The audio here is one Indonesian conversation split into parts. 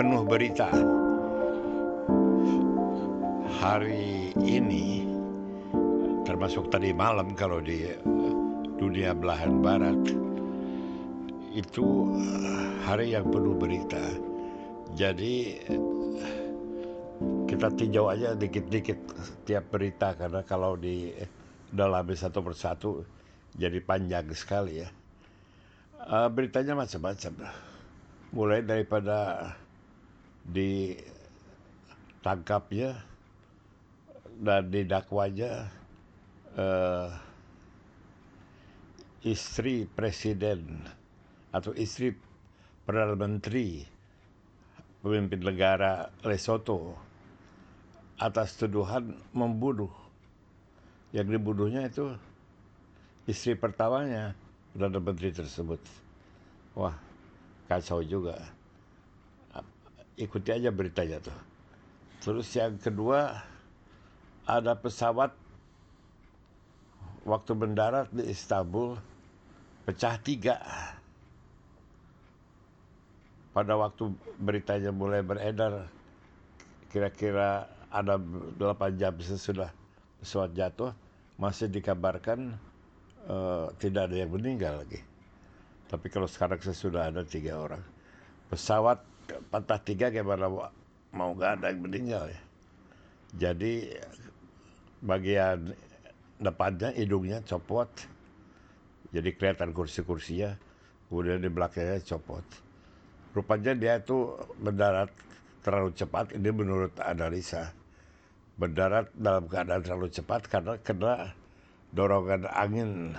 penuh berita. Hari ini, termasuk tadi malam kalau di dunia belahan barat, itu hari yang penuh berita. Jadi kita tinjau aja dikit-dikit tiap berita karena kalau di dalami satu persatu jadi panjang sekali ya. Uh, beritanya macam-macam mulai daripada ditangkapnya dan didakwanya uh, istri presiden atau istri perdana menteri pemimpin negara Lesotho atas tuduhan membunuh. Yang dibunuhnya itu istri pertamanya perdana menteri tersebut. Wah kacau juga ikuti aja beritanya tuh. Terus yang kedua ada pesawat waktu mendarat di Istanbul pecah tiga. Pada waktu beritanya mulai beredar kira-kira ada 8 jam sesudah pesawat jatuh masih dikabarkan uh, tidak ada yang meninggal lagi. Tapi kalau sekarang sudah ada tiga orang. Pesawat patah tiga gimana mau nggak ada yang meninggal ya. Jadi bagian depannya hidungnya copot. Jadi kelihatan kursi-kursinya. Kemudian di belakangnya copot. Rupanya dia itu mendarat terlalu cepat. Ini menurut analisa. Mendarat dalam keadaan terlalu cepat karena kena dorongan angin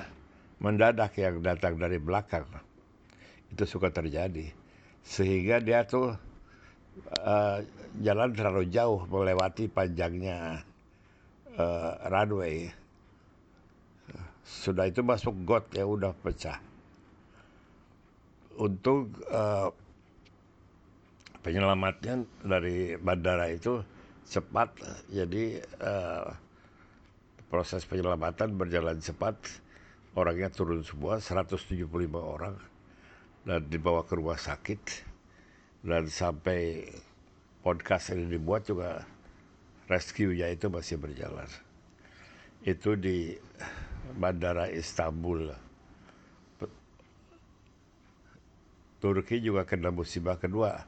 mendadak yang datang dari belakang itu suka terjadi sehingga dia tuh uh, jalan terlalu jauh melewati panjangnya uh, runway. Sudah itu masuk got ya udah pecah. Untuk uh, penyelamatnya dari bandara itu cepat jadi uh, proses penyelamatan berjalan cepat. Orangnya turun semua 175 orang dan dibawa ke rumah sakit dan sampai podcast ini dibuat juga rescue-nya itu masih berjalan. Itu di Bandara Istanbul. Turki juga kena musibah kedua.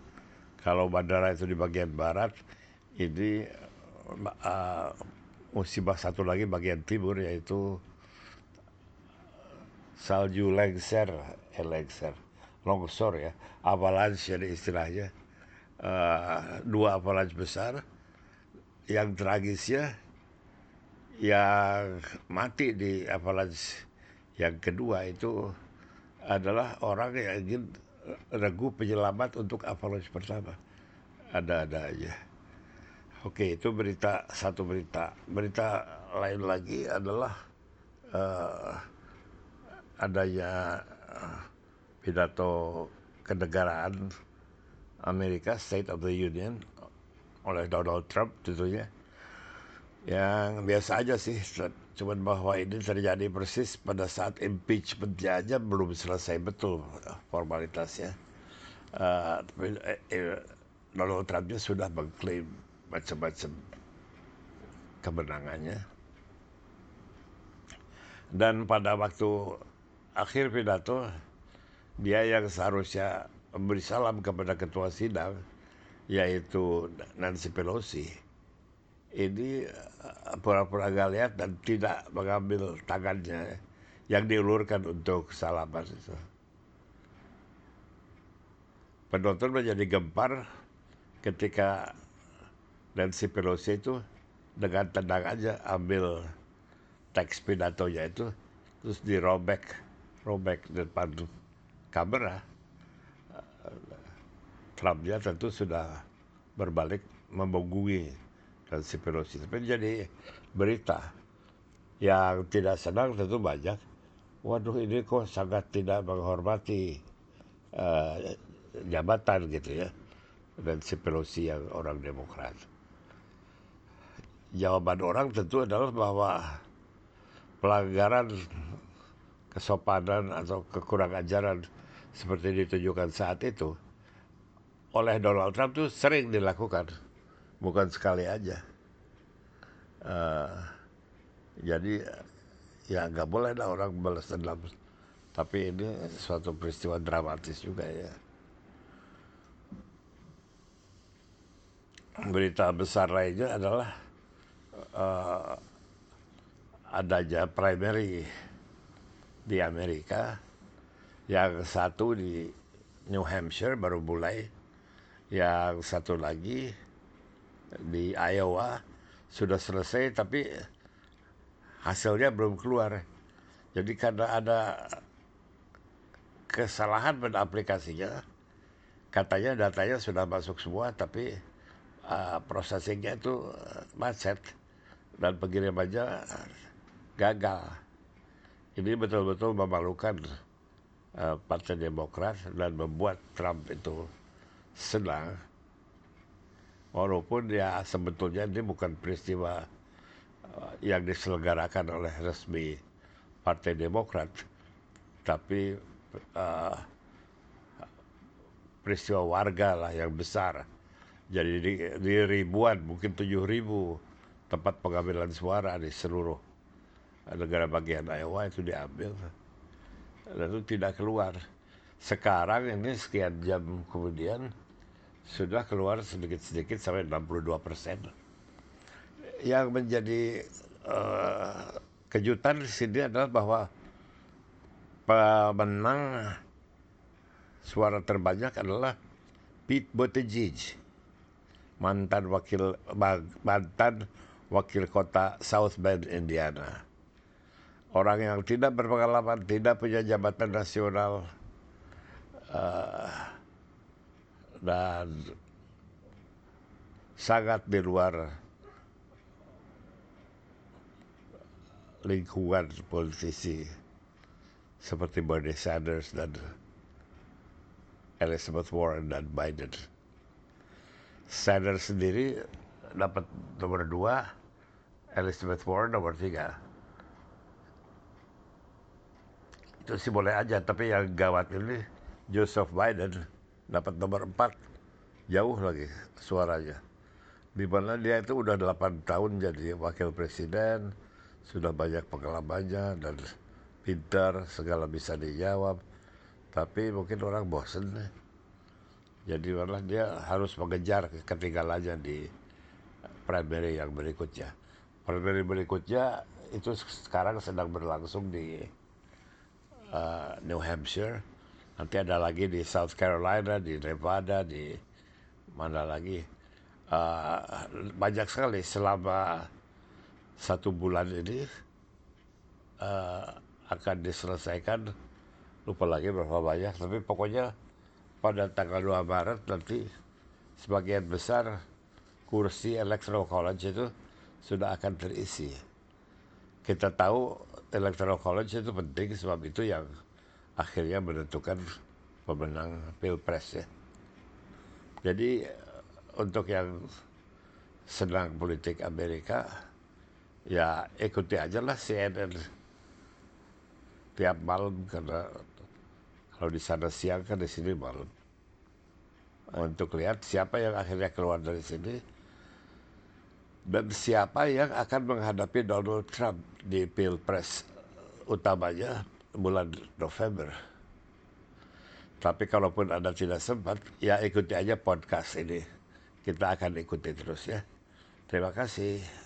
Kalau bandara itu di bagian barat, ini uh, musibah satu lagi bagian timur yaitu salju lengser, eh, lengser, longsor ya, avalanche jadi istilahnya. Uh, dua avalanche besar, yang tragisnya yang mati di avalanche yang kedua itu adalah orang yang ingin regu penyelamat untuk avalanche pertama. Ada-ada aja. Oke, itu berita satu berita. Berita lain lagi adalah uh, adanya eh, pidato kenegaraan Amerika State of the Union oleh Donald Trump tentunya. Yang biasa aja sih cuman bahwa ini terjadi persis pada saat impeachment aja belum selesai betul formalitasnya. Uh, Donald Trumpnya sudah mengklaim macam-macam kemenangannya. Dan pada waktu akhir pidato dia yang seharusnya memberi salam kepada ketua sidang yaitu Nancy Pelosi ini eh, pura-pura gak lihat dan tidak mengambil tangannya yang diulurkan untuk salaman itu. Penonton menjadi gempar ketika Nancy Pelosi itu dengan tenang aja ambil teks pidatonya itu terus dirobek robek depan kamera Trumpnya tentu sudah berbalik membogui dan si Pelosi. Tapi jadi berita yang tidak senang tentu banyak. Waduh ini kok sangat tidak menghormati uh, jabatan gitu ya. Si Pelosi yang orang Demokrat. Jawaban orang tentu adalah bahwa pelanggaran kesopanan atau kekurang ajaran seperti ditunjukkan saat itu oleh Donald Trump tuh sering dilakukan, bukan sekali aja. Uh, jadi ya nggak boleh lah orang balas dendam. Tapi ini suatu peristiwa dramatis juga ya. Berita besar lainnya adalah uh, adanya primary di Amerika, yang satu di New Hampshire baru mulai, yang satu lagi di Iowa sudah selesai tapi hasilnya belum keluar. Jadi karena ada kesalahan pada aplikasinya, katanya datanya sudah masuk semua tapi uh, processingnya itu macet dan pengirimannya gagal. Ini betul-betul memalukan Partai Demokrat dan membuat Trump itu senang. Walaupun ya sebetulnya ini bukan peristiwa uh, yang diselenggarakan oleh resmi Partai Demokrat, tapi uh, peristiwa warga lah yang besar. Jadi di, di ribuan, mungkin tujuh ribu tempat pengambilan suara di seluruh negara bagian Iowa itu diambil lalu tidak keluar. Sekarang ini sekian jam kemudian sudah keluar sedikit-sedikit sampai 62 persen. Yang menjadi uh, kejutan di sini adalah bahwa pemenang suara terbanyak adalah Pete Buttigieg mantan wakil mantan wakil kota South Bend Indiana orang yang tidak berpengalaman, tidak punya jabatan nasional, uh, dan sangat di luar lingkungan politisi seperti Bernie Sanders dan Elizabeth Warren dan Biden. Sanders sendiri dapat nomor dua, Elizabeth Warren nomor tiga. Itu sih boleh aja tapi yang gawat ini Joseph Biden dapat nomor 4 jauh lagi suaranya. Di mana dia itu udah 8 tahun jadi wakil presiden sudah banyak pengalamannya dan pintar segala bisa dijawab. Tapi mungkin orang bosen nih. Jadi malah dia harus mengejar ketinggalannya di primary yang berikutnya. Primary berikutnya itu sekarang sedang berlangsung di New Hampshire, nanti ada lagi di South Carolina, di Nevada, di mana lagi. Uh, banyak sekali selama satu bulan ini uh, akan diselesaikan. Lupa lagi berapa banyak, tapi pokoknya pada tanggal 2 Maret nanti sebagian besar kursi Electoral College itu sudah akan terisi. Kita tahu electoral college itu penting sebab itu yang akhirnya menentukan pemenang pilpres ya. Jadi untuk yang senang politik Amerika ya ikuti aja lah CNN tiap malam karena kalau di sana siang kan di sini malam untuk lihat siapa yang akhirnya keluar dari sini siapa yang akan menghadapi Donald Trump di pilpres utamanya bulan November. Tapi kalaupun Anda tidak sempat, ya ikuti aja podcast ini. Kita akan ikuti terus ya. Terima kasih.